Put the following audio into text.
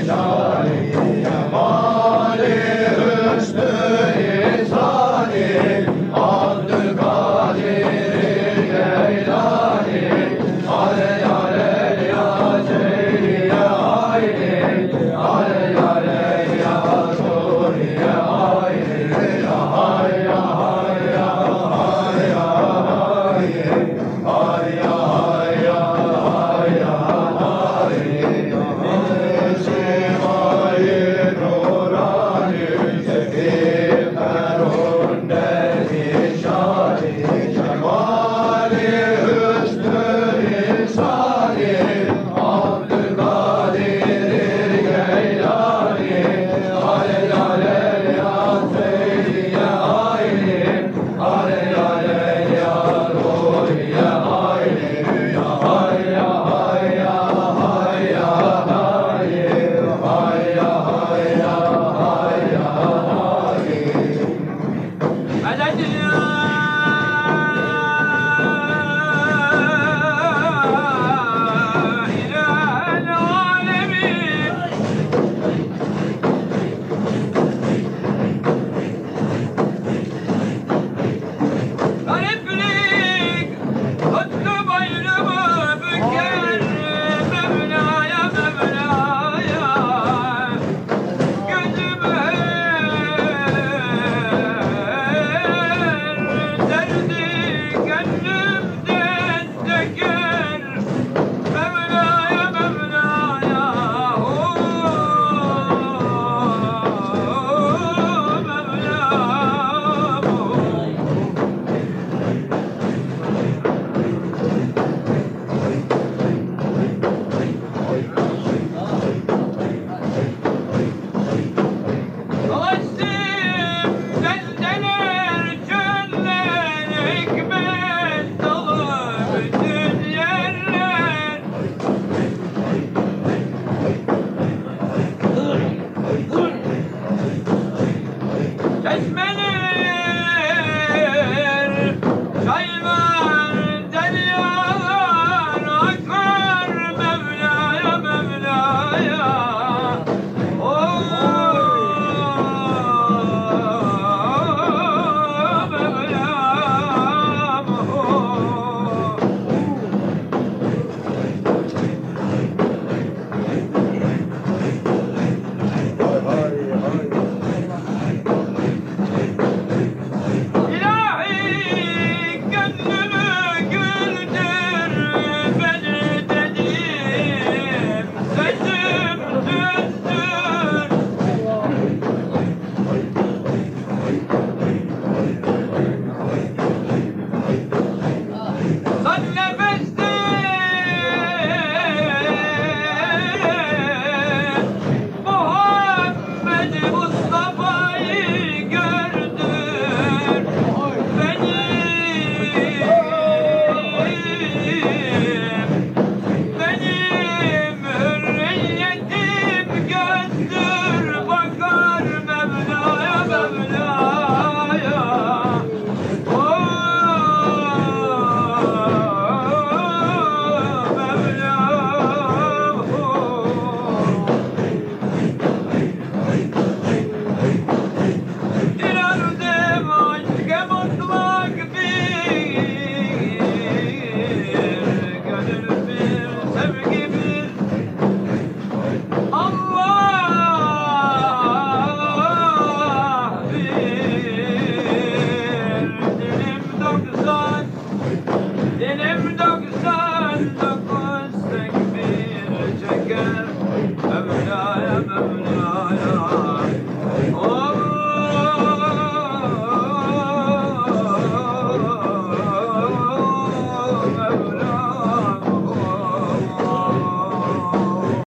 Genau. Then every